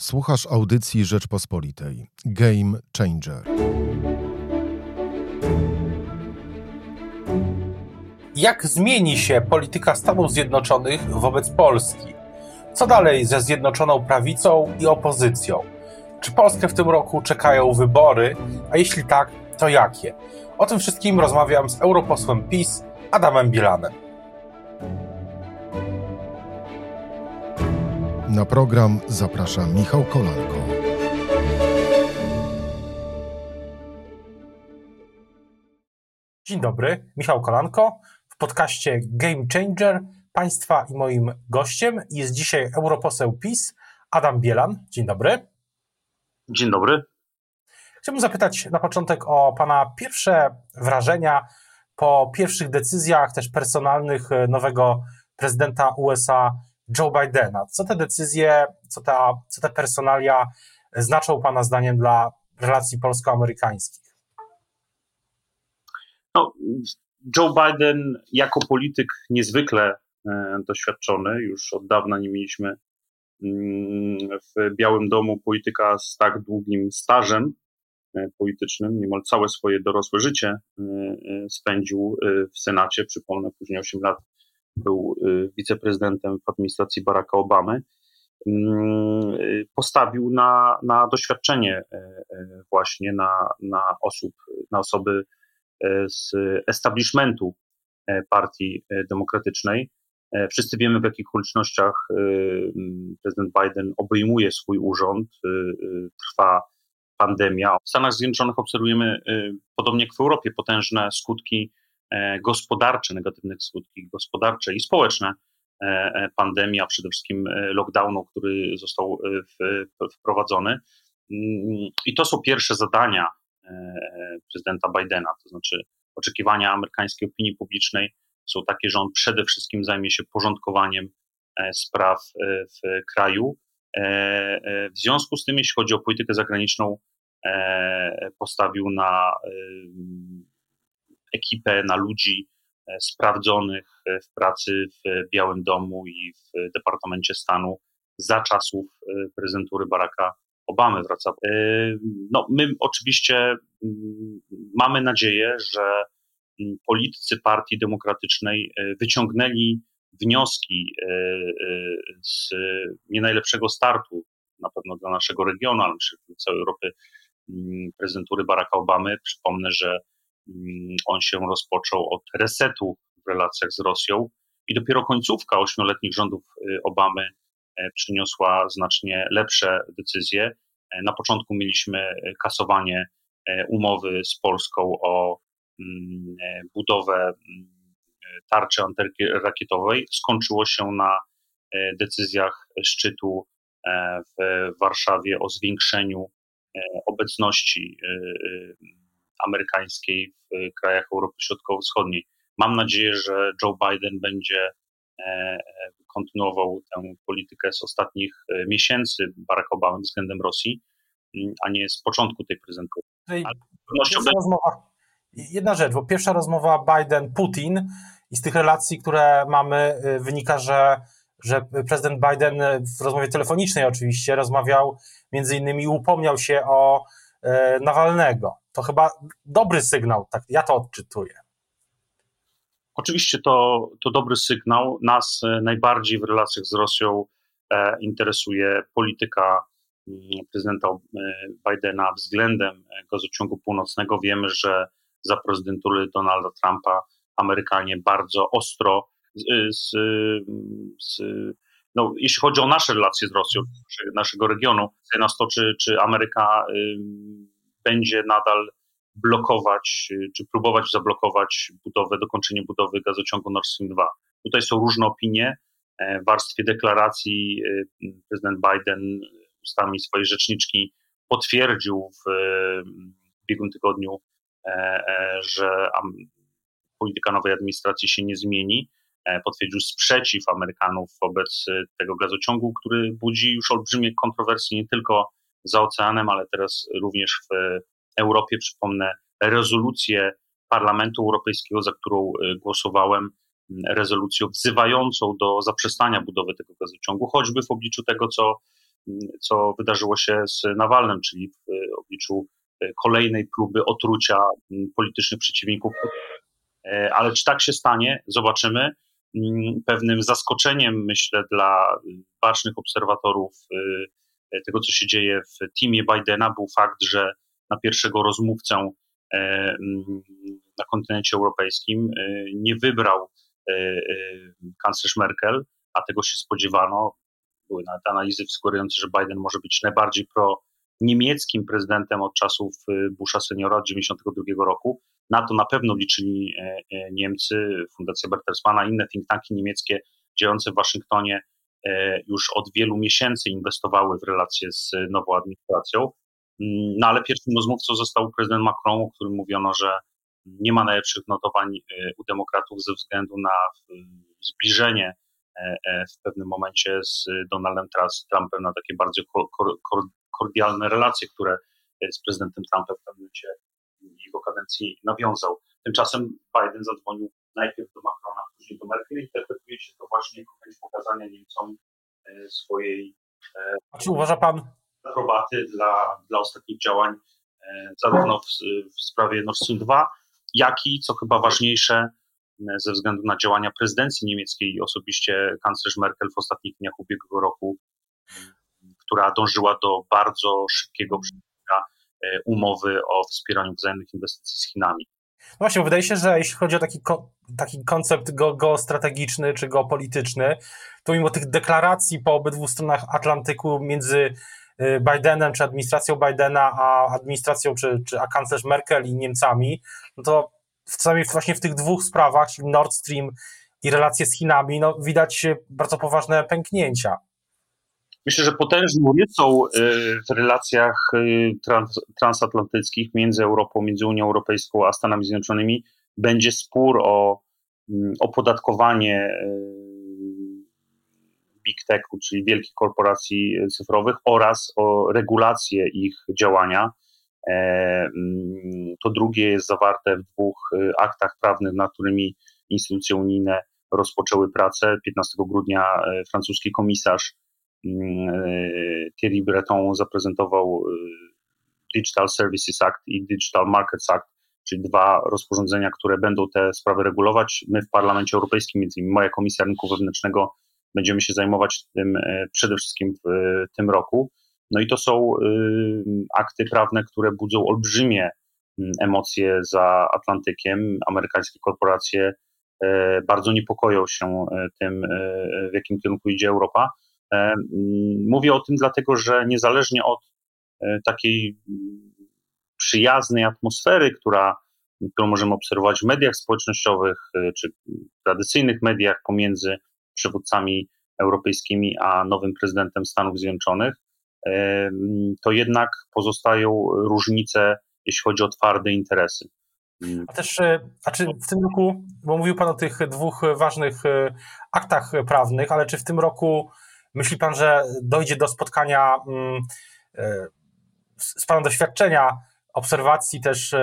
Słuchasz audycji Rzeczpospolitej. Game Changer. Jak zmieni się polityka Stanów Zjednoczonych wobec Polski? Co dalej ze Zjednoczoną Prawicą i opozycją? Czy Polskę w tym roku czekają wybory? A jeśli tak, to jakie? O tym wszystkim rozmawiam z europosłem PiS Adamem Bielanem. Na program zaprasza Michał Kolanko. Dzień dobry, Michał Kolanko. W podcaście Game Changer Państwa i moim gościem jest dzisiaj europoseł PiS Adam Bielan. Dzień dobry. Dzień dobry. Chciałbym zapytać na początek o Pana pierwsze wrażenia po pierwszych decyzjach też personalnych nowego prezydenta USA Joe Bidena. Co te decyzje, co, ta, co te personalia znaczą Pana zdaniem dla relacji polsko-amerykańskich? No, Joe Biden jako polityk niezwykle e, doświadczony, już od dawna nie mieliśmy mm, w Białym Domu polityka z tak długim stażem e, politycznym, niemal całe swoje dorosłe życie e, spędził w Senacie, przypomnę, później 8 lat był y, wiceprezydentem w administracji Baracka Obamy, mm, y, postawił na, na doświadczenie e, właśnie na, na osób, na osoby z establishmentu partii demokratycznej. Wszyscy wiemy, w jakich okolicznościach prezydent Biden obejmuje swój urząd. Trwa pandemia. W Stanach Zjednoczonych obserwujemy, podobnie jak w Europie, potężne skutki gospodarcze, negatywne skutki gospodarcze i społeczne e, e, pandemii, a przede wszystkim lockdownu, który został wprowadzony. Mm, I to są pierwsze zadania prezydenta Bidena, to znaczy oczekiwania amerykańskiej opinii publicznej są takie, że on przede wszystkim zajmie się porządkowaniem spraw w kraju. W związku z tym, jeśli chodzi o politykę zagraniczną, postawił na ekipę, na ludzi e, sprawdzonych e, w pracy w Białym Domu i w Departamencie Stanu za czasów e, prezydentury Baracka Obamy wraca. No, my oczywiście mamy nadzieję, że politycy Partii Demokratycznej wyciągnęli wnioski z nie najlepszego startu, na pewno dla naszego regionu, ale myślę, dla całej Europy, prezydentury Baracka Obamy. Przypomnę, że on się rozpoczął od resetu w relacjach z Rosją i dopiero końcówka ośmioletnich rządów y, Obamy e, przyniosła znacznie lepsze decyzje. E, na początku mieliśmy e, kasowanie umowy z Polską o mm, budowę mm, tarczy antyrakietowej. Skończyło się na decyzjach szczytu w Warszawie o zwiększeniu obecności amerykańskiej w krajach Europy Środkowo-Wschodniej. Mam nadzieję, że Joe Biden będzie e, e, kontynuował tę politykę z ostatnich e, miesięcy Barack Obamy względem Rosji, mm, a nie z początku tej prezentury. Rozmowa, jedna rzecz, bo pierwsza rozmowa Biden-Putin i z tych relacji, które mamy, wynika, że, że prezydent Biden w rozmowie telefonicznej oczywiście rozmawiał między innymi upomniał się o Nawalnego to chyba dobry sygnał, tak ja to odczytuję. Oczywiście to, to dobry sygnał. Nas e, najbardziej w relacjach z Rosją e, interesuje polityka mm, prezydenta e, Bidena względem gazociągu północnego. Wiemy, że za prezydentury Donalda Trumpa Amerykanie bardzo ostro z, z, no, jeśli chodzi o nasze relacje z Rosją, naszego regionu, nas to, czy, czy Ameryka będzie nadal blokować, czy próbować zablokować budowę, dokończenie budowy gazociągu Nord Stream 2. Tutaj są różne opinie. E, w warstwie deklaracji e, prezydent Biden ustami swojej rzeczniczki potwierdził w ubiegłym tygodniu, e, że polityka nowej administracji się nie zmieni. Potwierdził sprzeciw Amerykanów wobec tego gazociągu, który budzi już olbrzymie kontrowersje nie tylko za oceanem, ale teraz również w Europie. Przypomnę rezolucję Parlamentu Europejskiego, za którą y, głosowałem, rezolucję wzywającą do zaprzestania budowy tego gazociągu, choćby w obliczu tego, co co wydarzyło się z Nawalnym, czyli w obliczu kolejnej próby otrucia politycznych przeciwników. Ale czy tak się stanie, zobaczymy. Pewnym zaskoczeniem, myślę, dla bacznych obserwatorów tego, co się dzieje w teamie Bidena, był fakt, że na pierwszego rozmówcę na kontynencie europejskim nie wybrał kanclerz Merkel, a tego się spodziewano. Były nawet analizy wskazujące, że Biden może być najbardziej pro niemieckim prezydentem od czasów Busha seniora od 1992 roku. Na to na pewno liczyli Niemcy, Fundacja Bertelsmanna, inne think tanki niemieckie działające w Waszyngtonie już od wielu miesięcy inwestowały w relacje z nową administracją. No ale pierwszym rozmówcą został prezydent Macron, o którym mówiono, że nie ma najlepszych notowań u demokratów ze względu na zbliżenie e, e, w pewnym momencie z Donaldem Trumpem na takie bardziej kordialne relacje, które z prezydentem Trumpem w pewnym momencie jego kadencji nawiązał. Tymczasem Biden zadzwonił najpierw do Macrona, później do Merkel i interpretuje się to właśnie jako chęć pokazania Niemcom e, swojej A czy uważa pan? Aprobaty dla, dla ostatnich działań zarówno w, w sprawie Nord Stream 2, jak i, co chyba ważniejsze, ze względu na działania prezydencji niemieckiej i osobiście kanclerz Merkel w ostatnich dniach ubiegłego roku, która dążyła do bardzo szybkiego przyjęcia e, umowy o wspieraniu wzajemnych inwestycji z Chinami. No właśnie, wydaje się, że jeśli chodzi o taki, taki koncept geostrategiczny czy geopolityczny, to mimo tych deklaracji po obydwu stronach Atlantyku między e, Bidenem czy administracją Bidena, a administracją czy, czy a kanclerz Merkel i Niemcami, no to w, właśnie w tych dwóch sprawach, czyli Nord Stream i relacje z Chinami, no, widać bardzo poważne pęknięcia. Myślę, że potężną rysą y, w relacjach y, trans, transatlantyckich między Europą, między Unią Europejską a Stanami Zjednoczonymi będzie spór o mm, opodatkowanie y, big techu, czyli wielkich korporacji cyfrowych oraz o regulację ich działania. E, mm, to drugie jest zawarte w dwóch y, aktach prawnych, nad którymi instytucje unijne rozpoczęły pracę. 15 grudnia e, francuski komisarz mm, e, Thierry Breton zaprezentował Digital Services Act i Digital Markets Act, czyli dwa rozporządzenia, które będą te sprawy regulować. My w Parlamencie Europejskim, między innymi moja Komisja Rynku Wewnętrznego, będziemy się zajmować tym przede wszystkim w tym roku. No i to są y, akty prawne, które budzą olbrzymie mm, emocje za Atlantykiem. Amerykańskie korporacje e, bardzo niepokoją się e, tym, e, w jakim kierunku idzie Europa. Mówię o tym dlatego, że niezależnie od takiej mm, przyjaznej atmosfery, która, którą możemy obserwować w mediach społecznościowych czy tradycyjnych mediach pomiędzy przywódcami europejskimi a nowym prezydentem Stanów Zjednoczonych, to jednak pozostają różnice, jeśli chodzi o twarde interesy. A też, e, a czy w tym roku, bo mówił Pan o tych dwóch ważnych e, aktach prawnych, ale czy w tym roku myśli Pan, że dojdzie do spotkania mm, e, z Panem doświadczenia, obserwacji też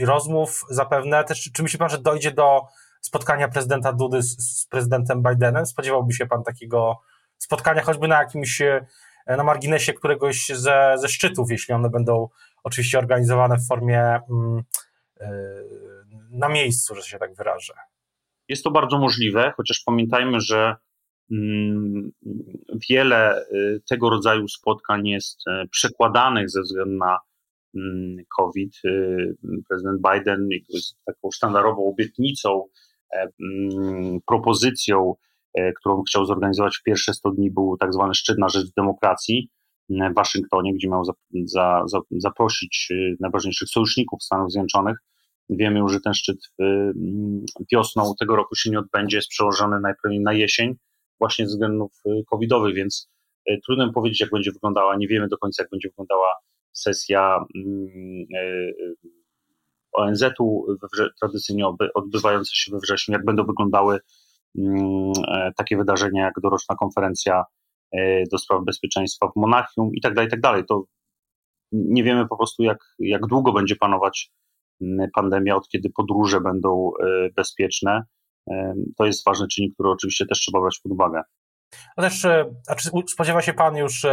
rozmów zapewne, też czy myśli Pan, że dojdzie do spotkania prezydenta Dudy z, z prezydentem Bidenem? Spodziewałby się Pan takiego spotkania choćby na jakimś na marginesie któregoś ze, ze szczytów, jeśli one będą oczywiście organizowane w formie mm, e, na miejscu, że się tak wyrażę. Jest to bardzo możliwe, chociaż pamiętajmy, że mm, wiele y, tego rodzaju spotkań jest e, przekładanych ze względu na mm, COVID. Prezydent Biden jest taką sztandarową obietnicą, e, propozycją E, którą chciał zorganizować w pierwsze 100 dni, był tak zwany szczyt na rzecz demokracji e, w Waszyngtonie, gdzie miał za, za, za, zaprosić e, najważniejszych sojuszników Stanów Zjednoczonych. Wiemy już, że ten szczyt wiosną tego roku się nie odbędzie, jest przełożony najpewniej na jesień, właśnie ze względów covidowych, więc trudno powiedzieć, jak będzie wyglądała. Nie wiemy do końca, jak będzie wyglądała sesja ONZ-u tradycyjnie odbywająca się we wrześniu, jak będą wyglądały Mm, e, takie wydarzenia jak doroczna konferencja e, do spraw bezpieczeństwa w Monachium i tak dalej, i tak dalej. To nie wiemy po prostu, jak, jak długo będzie panować mm, pandemia, od kiedy podróże będą e, bezpieczne. To jest ważny czynnik, który oczywiście też trzeba brać pod uwagę. No też, a czy spodziewa się Pan już,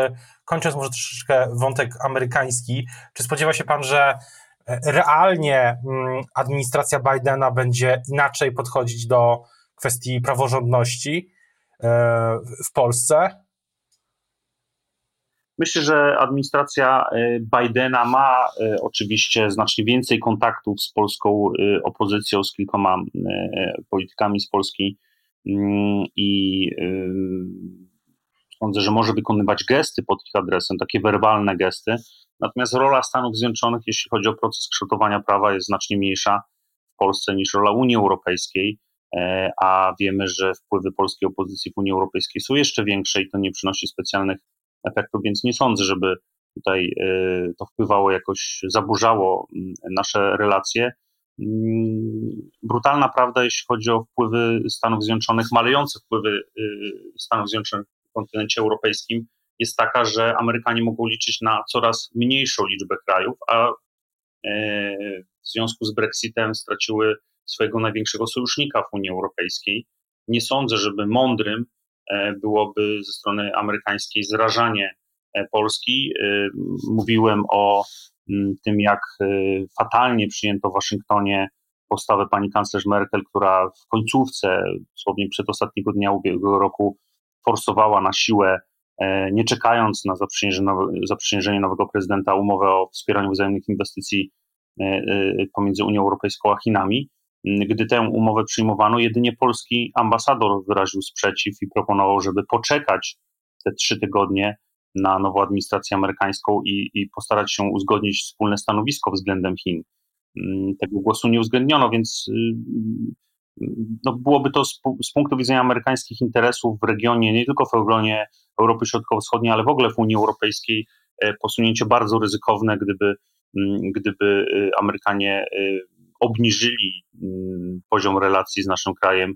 kończąc może troszeczkę wątek amerykański, czy spodziewa się Pan, że realnie mm, administracja Bidena będzie inaczej podchodzić do kwestii praworządności w Polsce? Myślę, że administracja e, Bidena ma e, oczywiście znacznie więcej kontaktów z polską e, opozycją, z kilkoma politykami z Polski mm, i sądzę, że może wykonywać gesty pod ich adresem, takie werbalne gesty. Natomiast rola Stanów Zjednoczonych, jeśli chodzi o proces kształtowania prawa, jest znacznie mniejsza w Polsce niż rola Unii Europejskiej, a wiemy, że wpływy polskiej opozycji w Unii Europejskiej są jeszcze większe i to nie przynosi specjalnych efektu, więc nie sądzę, żeby tutaj e, to wpływało jakoś, zaburzało nasze relacje. Mm, brutalna prawda, jeśli chodzi o wpływy Stanów Zjednoczonych, malejące wpływy y, Stanów Zjednoczonych w kontynencie europejskim, jest taka, że Amerykanie mogą liczyć na coraz mniejszą liczbę krajów, a e, w związku z Brexitem straciły swojego największego sojusznika w Unii Europejskiej. Nie sądzę, żeby mądrym E, byłoby ze strony amerykańskiej zrażanie e, Polski. Mówiłem o tym, jak fatalnie przyjęto w Waszyngtonie postawę pani kanclerz Merkel, która w końcówce, dosłownie przed ostatniego dnia ubiegłego roku, forsowała na siłę, nie czekając na zaprzysiężenie nowego prezydenta, umowę o wspieraniu wzajemnych inwestycji pomiędzy Unią Europejską a Chinami. Gdy tę umowę przyjmowano, jedynie polski ambasador wyraził sprzeciw i proponował, żeby poczekać te trzy tygodnie na nową administrację amerykańską i, i postarać się uzgodnić wspólne stanowisko względem Chin. Tego głosu nie uwzględniono, więc y, no, byłoby to z, z, punktu widzenia amerykańskich interesów w regionie, nie tylko w regionie Europy Środkowo-Wschodniej, ale w ogóle w Unii Europejskiej e, posunięcie bardzo ryzykowne, gdyby, mm, gdyby y, Amerykanie y, obniżyli mm, poziom relacji z naszym krajem,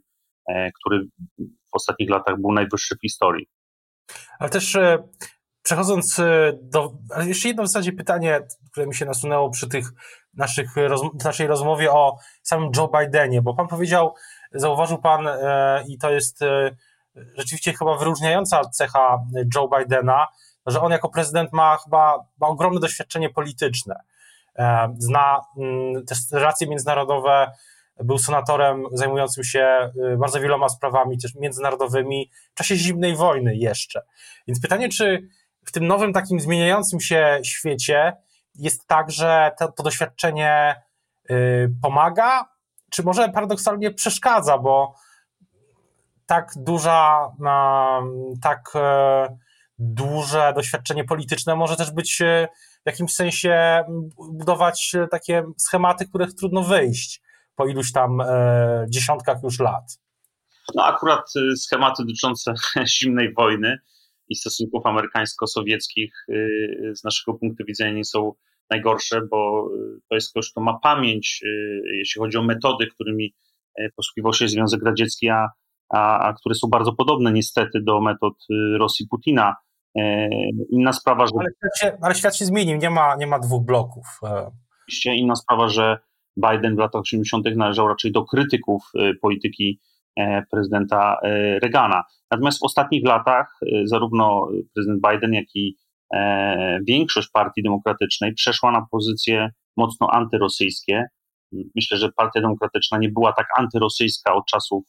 e, który w ostatnich latach był najwyższy w historii. Ale też e, przechodząc e, do. Jeszcze jedno w zasadzie pytanie, które mi się nasunęło przy tych naszych naszej rozmowie o samym Joe Bidenie, bo pan powiedział, zauważył pan, i to jest rzeczywiście chyba wyróżniająca cecha Joe Bidena, że on jako prezydent ma chyba ma ogromne doświadczenie polityczne. E, zna mm, też relacje międzynarodowe, był senatorem zajmującym się bardzo wieloma sprawami też międzynarodowymi w czasie zimnej wojny jeszcze. Więc pytanie, czy w tym nowym takim zmieniającym się świecie jest tak, że to, to doświadczenie y, pomaga, czy może paradoksalnie przeszkadza, bo tak duża, tak e, duże doświadczenie polityczne może też być e, w jakimś sensie budować takie schematy, których trudno wyjść po iluś tam e, dziesiątkach już lat. No akurat schematy dotyczące zimnej wojny i stosunków amerykańsko-sowieckich y, z naszego punktu widzenia nie są najgorsze, bo y, to jest ktoś, kto ma pamięć, jeśli chodzi o metody, którymi e, posługiwał się Związek Radziecki, a, a, a które są bardzo podobne niestety do metod Rosji Putina. E, inna sprawa, że. Ale świat się, ale świat się zmienił, nie ma, nie ma dwóch bloków. E. Oczywiście inna sprawa, że Biden w latach 80. należał raczej do krytyków polityki prezydenta Reagana. Natomiast w ostatnich latach zarówno prezydent Biden, jak i większość partii demokratycznej przeszła na pozycje mocno antyrosyjskie. Myślę, że Partia Demokratyczna nie była tak antyrosyjska od czasów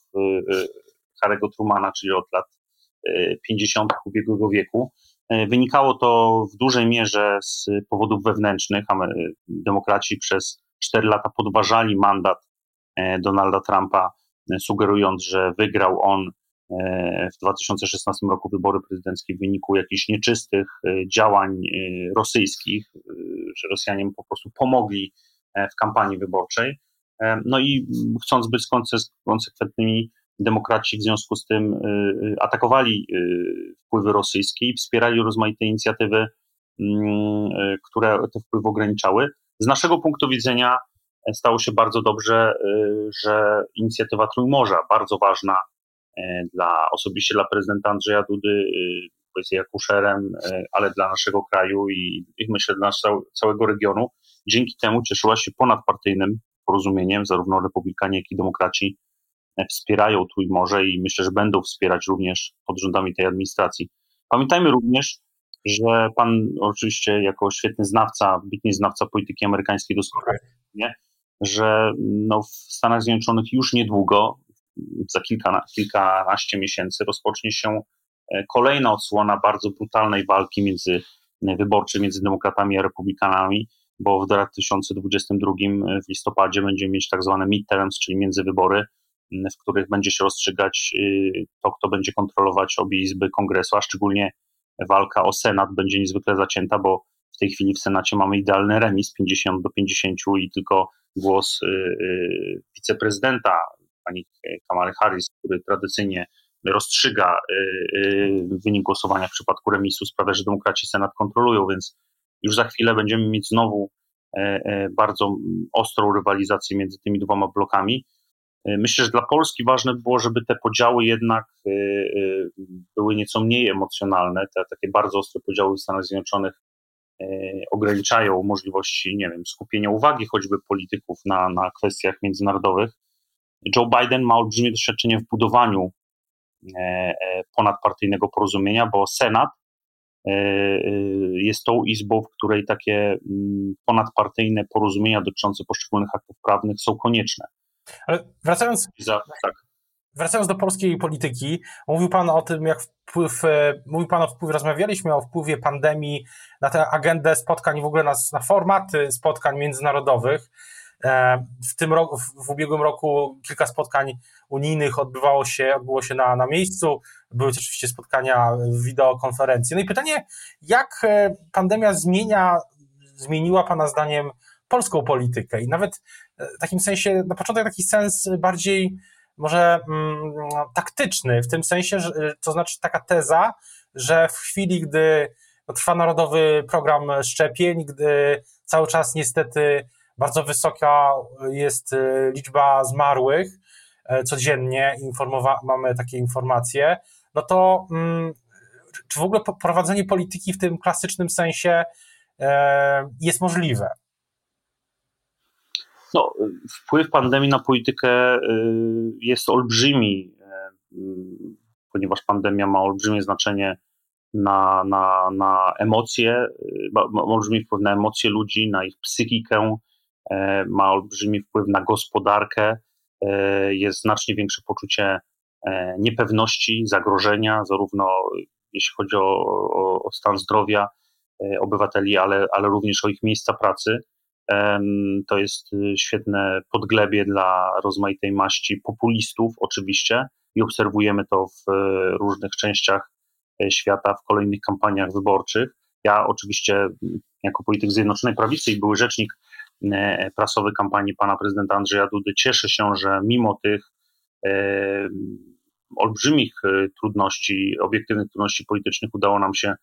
Harry'ego Trumana, czyli od lat 50. ubiegłego wieku. E, wynikało to w dużej mierze z powodów wewnętrznych. Demokraci przez 4 lata podważali mandat e, Donalda Trumpa, e, sugerując, że wygrał on w 2016 roku wybory prezydenckie w wyniku jakichś nieczystych działań rosyjskich, że Rosjanie po prostu pomogli w kampanii wyborczej. No i chcąc być konsekwentnymi, demokraci w związku z tym atakowali wpływy rosyjskie i wspierali rozmaite inicjatywy, mm, które te wpływy ograniczały. Z naszego punktu widzenia e, stało się bardzo dobrze, że inicjatywa Trójmorza, bardzo ważna e, dla osobiście dla prezydenta Andrzeja Dudy, powiedzmy akuszerem, e, ale dla naszego kraju i, i myślę dla całego regionu, dzięki temu cieszyła się ponadpartyjnym porozumieniem, zarówno republikanie, jak i demokraci wspierają Trójmorze i myślę, że będą wspierać również pod rządami tej administracji. Pamiętajmy również, że pan oczywiście jako świetny znawca, bitny znawca polityki amerykańskiej doskonale wie, że no, w Stanach Zjednoczonych już niedługo, za kilka, kilkanaście miesięcy rozpocznie się e, kolejna odsłona bardzo brutalnej walki między e, wyborczej między demokratami a republikanami, bo w 2022 w listopadzie będziemy mieć tak zwane midterms, czyli międzywybory, w których będzie się rozstrzygać to, kto będzie kontrolować obie izby kongresu, a szczególnie walka o Senat będzie niezwykle zacięta, bo w tej chwili w Senacie mamy idealny remis 50 do 50 i tylko głos y, y, wiceprezydenta, pani Kamala Harris, który tradycyjnie rozstrzyga wynik głosowania w przypadku remisu, sprawia, że demokraci Senat kontrolują, więc już za chwilę będziemy mieć znowu e, e, bardzo ostrą rywalizację między tymi dwoma blokami. E, myślę, że dla Polski ważne było, żeby te podziały jednak były nieco mniej emocjonalne. Te takie bardzo ostre podziały w Stanach Zjednoczonych ograniczają możliwości, nie wiem, skupienia uwagi choćby polityków na, na kwestiach międzynarodowych. Joe Biden ma olbrzymie doświadczenie w budowaniu ponadpartyjnego porozumienia, bo Senat E, e, jest tą izbą, w której takie mm, ponadpartyjne porozumienia dotyczące poszczególnych aktów prawnych są konieczne. Ale wracając, Za, tak. Wracając do polskiej polityki, mówił Pan o tym, jak wpływ, e, mówił Pan o wpływie, rozmawialiśmy o wpływie pandemii na tę agendę spotkań, w ogóle na, na formaty spotkań międzynarodowych. W tym roku, w ubiegłym roku kilka spotkań unijnych odbywało się, odbyło się na, na miejscu. Były też oczywiście spotkania wideokonferencji. No i pytanie, jak e, pandemia zmienia, zmieniła Pana zdaniem polską politykę i nawet e, w takim sensie, na początek taki sens bardziej może mm, taktyczny, w tym sensie, że, to znaczy taka teza, że w chwili, gdy trwa narodowy program szczepień, gdy cały czas niestety bardzo wysoka jest e, liczba zmarłych, E, codziennie informowa- mamy takie informacje, no to mm, czy w ogóle prowadzenie polityki w tym klasycznym sensie e, jest możliwe? No, wpływ pandemii na politykę y, jest olbrzymi, e, ponieważ pandemia ma olbrzymie znaczenie na, na, na emocje, ma olbrzymi wpływ na emocje ludzi, na ich psychikę, ma olbrzymi wpływ na gospodarkę. Jest znacznie większe poczucie niepewności, zagrożenia, zarówno jeśli chodzi o, o, o stan zdrowia obywateli, ale, ale również o ich miejsca pracy. To jest świetne podglebie dla rozmaitej maści populistów, oczywiście, i obserwujemy to w różnych częściach świata, w kolejnych kampaniach wyborczych. Ja oczywiście, jako polityk Zjednoczonej Prawicy i były rzecznik prasowy kampanii pana prezydenta Andrzeja Dudy. Cieszę się, że mimo tych olbrzymich trudności, obiektywnych trudności politycznych udało nam się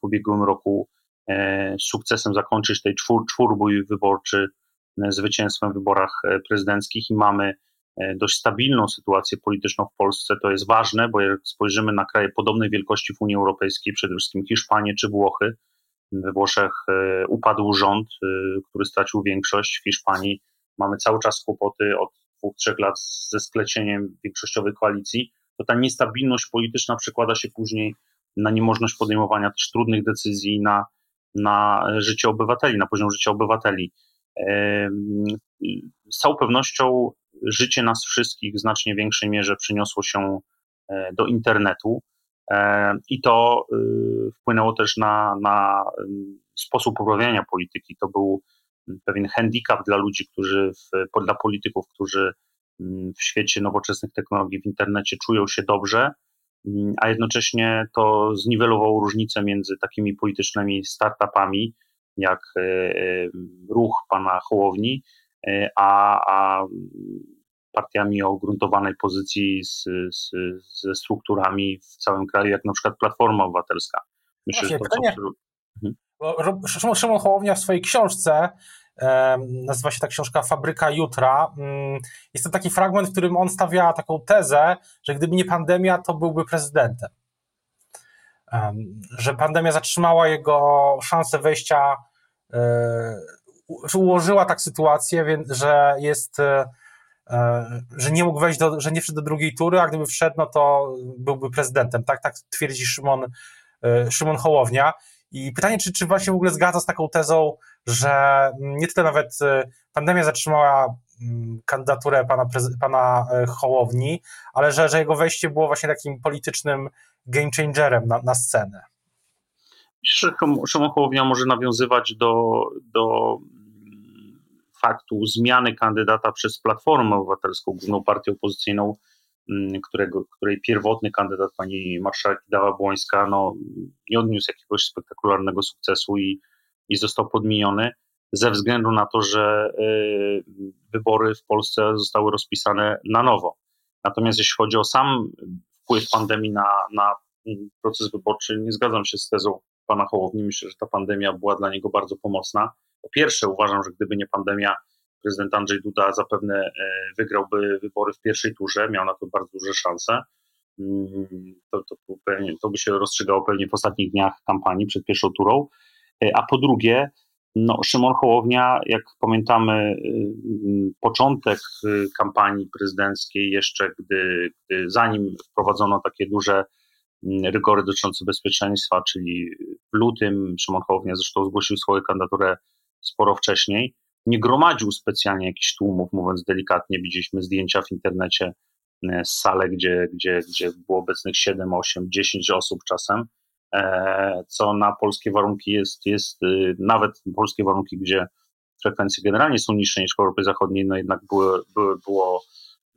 w ubiegłym roku sukcesem zakończyć tej czwór, czwórbój wyborczy zwycięstwem w wyborach prezydenckich i mamy dość stabilną sytuację polityczną w Polsce. To jest ważne, bo jak spojrzymy na kraje podobnej wielkości w Unii Europejskiej, przede wszystkim Hiszpanię czy Włochy, we Włoszech e, upadł rząd, e, który stracił większość. W Hiszpanii mamy cały czas kłopoty od dwóch, trzech lat ze sklecieniem większościowej koalicji. To ta niestabilność polityczna przekłada się później na niemożność podejmowania też trudnych decyzji na, na życie obywateli, na poziom życia obywateli. Z całą pewnością życie nas wszystkich w znacznie większej mierze przeniosło się e, do internetu. E, I to y, wpłynęło też na, na sposób uprawiania polityki. To był pewien handicap dla ludzi, którzy, w, dla polityków, którzy w świecie nowoczesnych technologii w internecie czują się dobrze, a jednocześnie to zniwelowało różnicę między takimi politycznymi startupami, jak e, e, ruch pana Hołowni, a, a partiami o ugruntowanej pozycji z, z, ze strukturami w całym kraju, jak na przykład Platforma Obywatelska. Myślę, Właśnie, że to pytanie, mhm. Szymon Hołownia w swojej książce, nazywa się ta książka Fabryka Jutra. Mm, jest to taki fragment, w którym on stawia taką tezę, że gdyby nie pandemia, to byłby prezydentem. Że pandemia zatrzymała jego szansę wejścia, e, ułożyła tak sytuację, że jest e, że nie mógł wejść, do, że nie wszedł do drugiej tury, a gdyby wszedł, no to byłby prezydentem. Tak, tak twierdzi Szymon, Szymon Hołownia. I pytanie, czy, czy właśnie w ogóle zgadza z taką tezą, że nie tyle nawet pandemia zatrzymała mm, kandydaturę pana, pana Hołowni, ale że, że jego wejście było właśnie takim politycznym game changerem na, na scenę. Myślę, że Szymon Hołownia może nawiązywać do, do mm, faktu zmiany kandydata przez Platformę Obywatelską, główną partię opozycyjną, którego, której pierwotny kandydat, pani marszałek Dawa Błońska, no, nie odniósł jakiegoś spektakularnego sukcesu i, i został podmieniony ze względu na to, że y, wybory w Polsce zostały rozpisane na nowo. Natomiast jeśli chodzi o sam wpływ pandemii na, na proces wyborczy, nie zgadzam się z tezą pana Hołowni. Myślę, że ta pandemia była dla niego bardzo pomocna. Po pierwsze, uważam, że gdyby nie pandemia, prezydent Andrzej Duda zapewne e, wygrałby wybory w pierwszej turze, miał na to bardzo duże szanse. Mm, to, to, pewnie, to by się rozstrzygało pewnie w ostatnich dniach kampanii przed pierwszą turą. E, a po drugie, no, Szymon Hołownia, jak pamiętamy, y, początek kampanii prezydenckiej, jeszcze gdy, gdy zanim wprowadzono takie duże rygory dotyczące bezpieczeństwa, czyli w lutym Szymon Hołownia zresztą zgłosił swoją kandydaturę sporo wcześniej, nie gromadził specjalnie jakichś tłumów, mówiąc delikatnie. Widzieliśmy zdjęcia w internecie y, z sale, gdzie, gdzie, gdzie było obecnych 7, 8, 10 osób czasem E, co na polskie warunki jest, jest y, nawet polskie warunki, gdzie frekwencje generalnie są niższe niż w Europie Zachodniej, no jednak były, były, było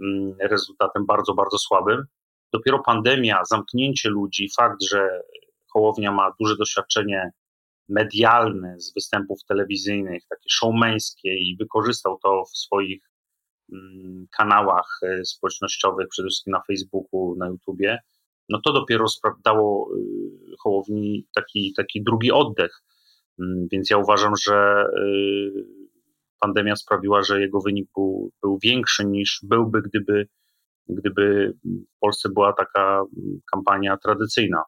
mm, rezultatem bardzo, bardzo słabym. Dopiero pandemia, zamknięcie ludzi, fakt, że Hołownia ma duże doświadczenie medialne z występów telewizyjnych, takie showmeńskie i wykorzystał to w swoich mm, kanałach e, społecznościowych, przede wszystkim na Facebooku, na YouTubie, no to dopiero dało y, Hołowni taki, taki drugi oddech. Mm, więc ja uważam, że y, pandemia sprawiła, że jego wynik był, był większy niż byłby, gdyby, gdyby w Polsce była taka mm, kampania tradycyjna.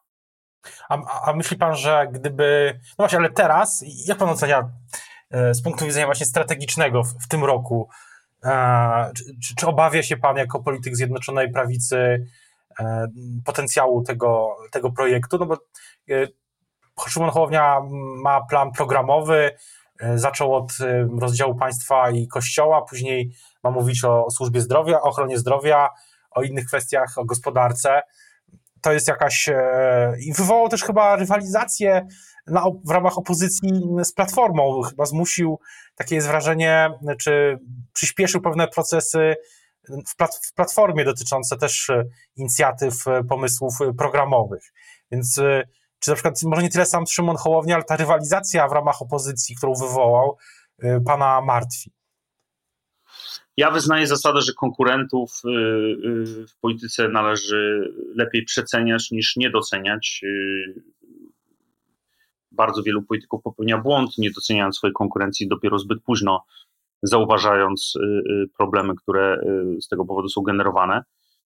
A, a myśli pan, że gdyby. No właśnie, ale teraz, jak pan ocenia e, z punktu widzenia właśnie strategicznego w, w tym roku? E, czy, czy, obawia się pan jako polityk Zjednoczonej Prawicy E, potencjału tego, tego projektu, no bo Szymon Hołownia ma plan programowy, zaczął od rozdziału państwa i kościoła, później ma mówić o służbie zdrowia, o ochronie zdrowia, o innych kwestiach, o gospodarce. To jest jakaś. I wywołał też chyba rywalizację na, w ramach opozycji z Platformą. Chyba zmusił, takie jest wrażenie, czy przyspieszył pewne procesy w, plat, w platformie dotyczące też e, inicjatyw, e, pomysłów e, programowych. Więc czy na przykład, może nie tyle sam Szymon Hołownia, ale ta rywalizacja w ramach opozycji, którą wywołał, pana martwi? Ja wyznaję zasadę, że konkurentów w polityce należy lepiej przeceniać niż nie doceniać. Bardzo wielu polityków popełnia błąd, nie doceniając swojej konkurencji dopiero zbyt późno zauważając y, y, problemy, które y, z tego powodu są generowane.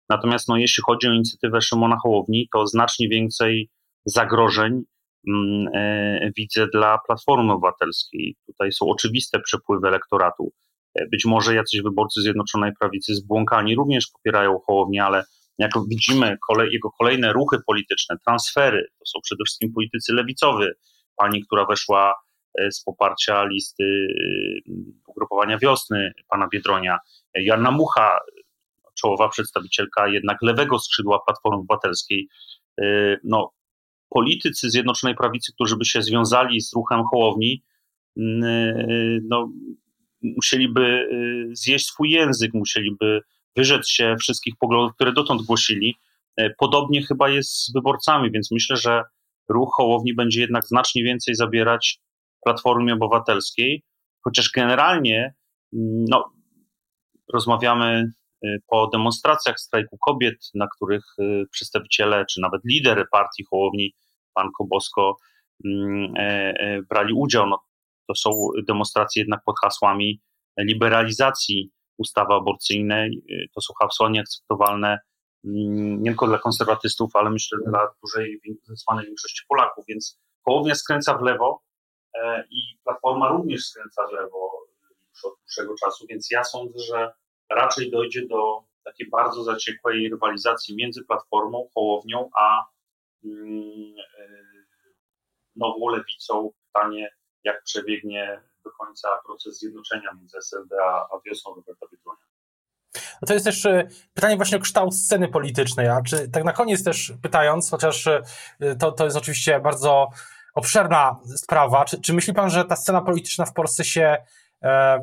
Natomiast no, jeśli chodzi o inicjatywę Szymona Hołowni, to znacznie więcej zagrożeń mm, e, widzę dla Platformy Obywatelskiej. Tutaj są oczywiste przepływy elektoratu. E, być może jacyś wyborcy Zjednoczonej Prawicy zbłąkani również popierają Hołownię, ale jak widzimy kolej, jego kolejne ruchy polityczne, transfery, to są przede wszystkim politycy lewicowy. Pani, która weszła E, z poparcia listy e, ugrupowania wiosny pana Biedronia. Joanna Mucha, czołowa przedstawicielka jednak lewego skrzydła Platformy Obywatelskiej. No, politycy Zjednoczonej Prawicy, którzy by się związali z ruchem Hołowni, no, musieliby zjeść swój język, musieliby wyrzec się wszystkich poglądów, które dotąd głosili. Podobnie chyba jest z wyborcami, więc myślę, że ruch Hołowni będzie jednak znacznie więcej zabierać Platformie Obywatelskiej, chociaż generalnie mm, no, rozmawiamy y, po demonstracjach strajku kobiet, na których y, przedstawiciele, czy nawet lider partii Hołowni, pan Kobosko, mm, e, e, brali udział. No, to są demonstracje jednak pod hasłami liberalizacji ustawy aborcyjnej. To są hasła nieakceptowalne mm, nie tylko dla konserwatystów, ale myślę dla dużej, zdecydowanej większości Polaków, więc Hołownia skręca w lewo, E, i Platforma również skręca w lewo już od dłuższego czasu, więc ja sądzę, że raczej dojdzie do takiej bardzo zaciekłej rywalizacji między Platformą, Hołownią, a mm, e, nową lewicą. Pytanie, jak przebiegnie do końca proces zjednoczenia między SLD a, wiosną Roberta Biedronia. No to jest też e, pytanie właśnie o kształt sceny politycznej, a czy tak na koniec też pytając, chociaż e, to, to jest oczywiście bardzo obszerna sprawa, czy, czy myśli pan, że ta scena polityczna w Polsce się e,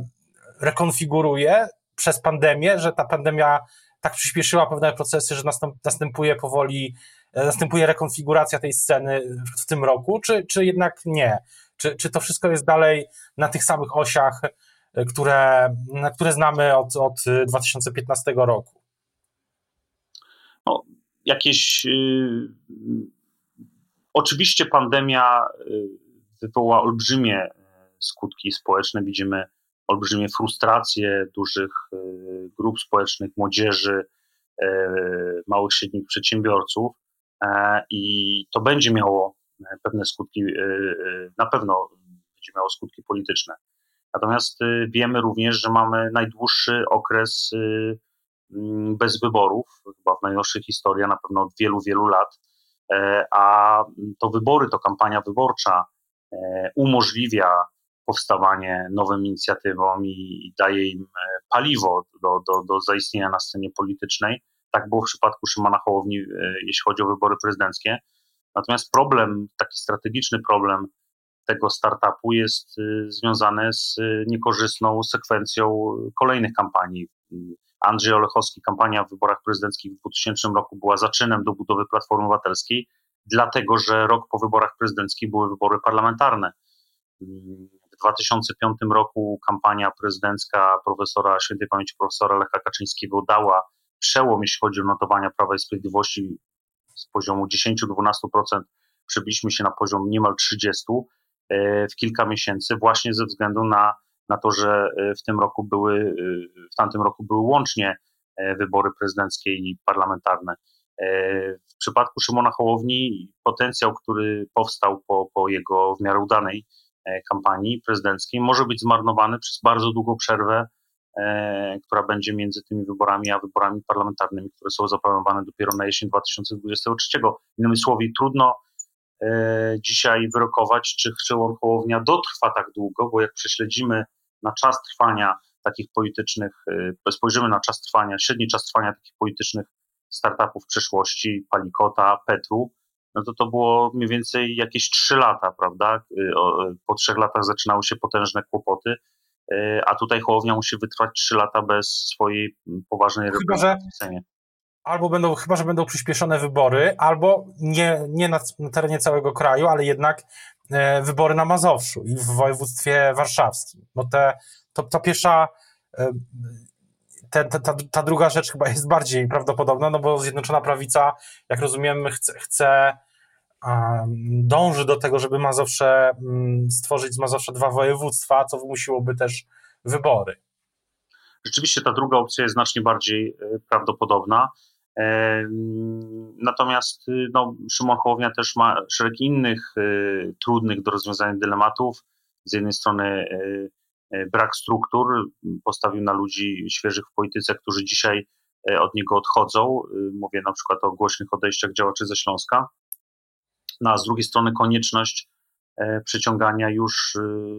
rekonfiguruje przez pandemię, że ta pandemia tak przyspieszyła pewne procesy, że następ, następuje powoli, e, następuje rekonfiguracja tej sceny w tym roku, czy, czy jednak nie? Czy, czy to wszystko jest dalej na tych samych osiach, e, które, które znamy od, od 2015 roku? No, jakieś. Yy, oczywiście pandemia wywoła olbrzymie skutki społeczne. Widzimy olbrzymie frustracje dużych e, grup społecznych, młodzieży, e, małych, średnich przedsiębiorców e, i to będzie miało pewne skutki, na pewno będzie miało skutki polityczne. Natomiast wiemy również, że mamy najdłuższy okres bez wyborów, chyba w najnowszej historii, na pewno od wielu, wielu lat, a to wybory, to kampania wyborcza umożliwia powstawanie nowym inicjatywom i, daje im e, paliwo do, do, do zaistnienia na scenie politycznej. Tak było w przypadku Szymona Hołowni, e, jeśli chodzi o wybory prezydenckie. Natomiast problem, taki strategiczny problem tego startupu jest e, związany z niekorzystną sekwencją kolejnych kampanii. Andrzej Olechowski, kampania w wyborach prezydenckich w 2000 roku była zaczynem do budowy Platformy Obywatelskiej, dlatego że rok po wyborach prezydenckich były wybory parlamentarne. W 2005 roku kampania prezydencka profesora świętej pamięci profesora Lecha Kaczyńskiego dała przełom, jeśli chodzi o notowania Prawa i Sprawiedliwości z poziomu 10-12%, przebiliśmy się na poziom niemal 30% e, w kilka miesięcy, właśnie ze względu na, na to, że e, w tym roku były, e, w tamtym roku były łącznie wybory prezydenckie i parlamentarne. W przypadku Szymona Hołowni potencjał, który powstał po, po jego w miarę udanej kampanii prezydenckiej może być zmarnowany przez bardzo długą przerwę, która będzie między tymi wyborami a wyborami parlamentarnymi, które są zaplanowane dopiero na jesień 2023. Innymi słowy, trudno e, dzisiaj wyrokować, czy Szymon Hołownia dotrwa tak długo, bo jak prześledzimy na czas trwania takich politycznych, spojrzymy na czas trwania, średni czas trwania takich politycznych startupów w przeszłości, Palikota, Petru, no to to było mniej więcej jakieś trzy lata, prawda? Po trzech latach zaczynały się potężne kłopoty, a tutaj Hołownia musi wytrwać trzy lata bez swojej poważnej reprezentacji w Sejmie. Albo będą, chyba że będą przyspieszone wybory, albo nie, nie na, na terenie całego kraju, ale jednak e, wybory na Mazowszu i w województwie warszawskim. No te, to, ta pierwsza e, te, te, ta, ta druga rzecz chyba jest bardziej prawdopodobna, no bo Zjednoczona Prawica, jak rozumiem, chce, chce dąży do tego, żeby Mazowsze mm, stworzyć z Mazowsza dwa województwa, co wymusiłoby też wybory. Rzeczywiście ta druga opcja jest znacznie bardziej e, prawdopodobna. E, natomiast y, no, Szymon Hołownia też ma szereg innych y, trudnych do rozwiązania dylematów. Z jednej strony y, E, brak struktur, postawił na ludzi świeżych w polityce, którzy dzisiaj e, od niego odchodzą. E, mówię na przykład o głośnych odejściach działaczy ze Śląska. No, a z drugiej strony konieczność przyciągania już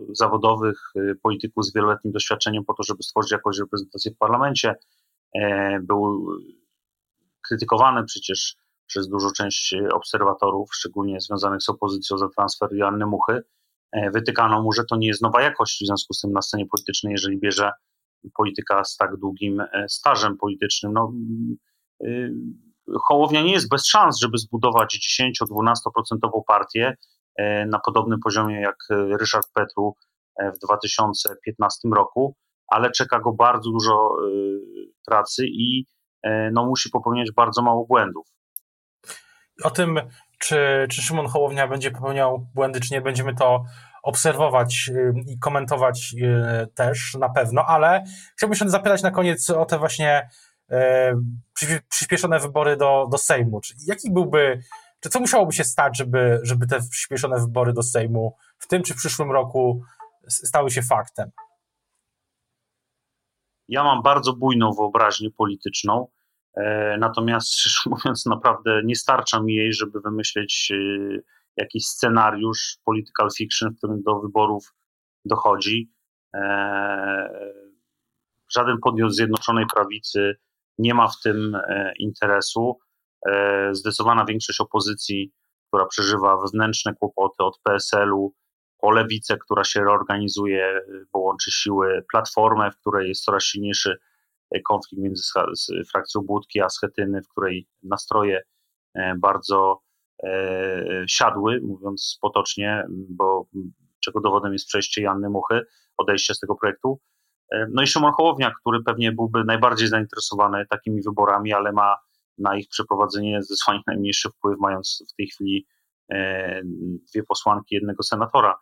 zawodowych polityków z wieloletnim doświadczeniem po to, żeby stworzyć jakąś reprezentację w parlamencie. Był krytykowany przecież przez dużą część obserwatorów, szczególnie związanych z opozycją za transfer Joanny Muchy. E, wytykano mu, że to nie jest nowa jakość w związku z tym na scenie politycznej, jeżeli bierze polityka z tak długim e, stażem politycznym. No, y, Hołownia nie jest bez szans, żeby zbudować 10-12% partię e, na podobnym poziomie jak Ryszard Petru w 2015 roku, ale czeka go bardzo dużo pracy i no, musi popełniać bardzo mało błędów. O tym czy, czy Szymon Hołownia będzie popełniał błędy, czy nie, będziemy to obserwować y, i komentować y, też na pewno, ale chciałbym się zapytać na koniec o te właśnie przyspieszone wybory do, do Sejmu. Czy jaki byłby, czy co musiałoby się stać, żeby, żeby te przyspieszone wybory do Sejmu w tym czy w przyszłym roku stały się faktem? Ja mam bardzo bujną wyobraźnię polityczną, natomiast szczerze mówiąc, naprawdę nie starcza mi jej, żeby wymyśleć jakiś scenariusz political fiction, w którym do wyborów dochodzi. Żaden podmiot Zjednoczonej Prawicy nie ma w tym interesu. Zdecydowana większość opozycji która przeżywa wewnętrzne kłopoty od PSL-u po lewicę, która się reorganizuje, bo łączy siły, platformę, w której jest coraz silniejszy e, konflikt między frakcją Budki a Schetyny, w której nastroje e, bardzo e, siadły, mówiąc potocznie, bo czego dowodem jest przejście Janny Muchy, odejście z tego projektu. No i Szymon Hołownia, który pewnie byłby najbardziej zainteresowany takimi wyborami, ale ma na ich przeprowadzenie zdecydowanie najmniejszy wpływ, mając w tej chwili e, dwie posłanki, jednego senatora.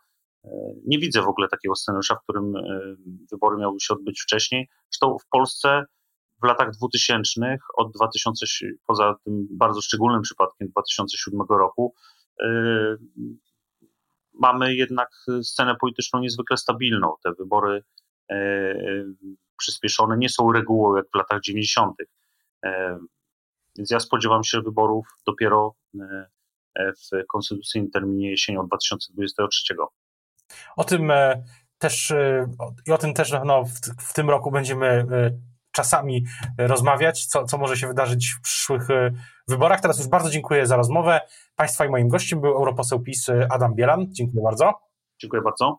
E, nie widzę w ogóle takiego scenariusza, w którym e, wybory miały się odbyć wcześniej. Zresztą w Polsce w latach 2000, od 2000, poza tym bardzo szczególnym przypadkiem 2007 roku, mamy jednak scenę polityczną niezwykle stabilną. Te wybory przyspieszone nie są regułą jak w latach 90. Więc ja spodziewam się wyborów dopiero e, e, w konstytucyjnym terminie jesienią 2023. O tym e, też i o tym też no, w, w tym roku będziemy czasami rozmawiać, co, co może się wydarzyć w przyszłych wyborach. Teraz już bardzo dziękuję za rozmowę. Państwa i moim gościem był europoseł PiS Adam Bielan. Dziękuję bardzo. Dziękuję bardzo.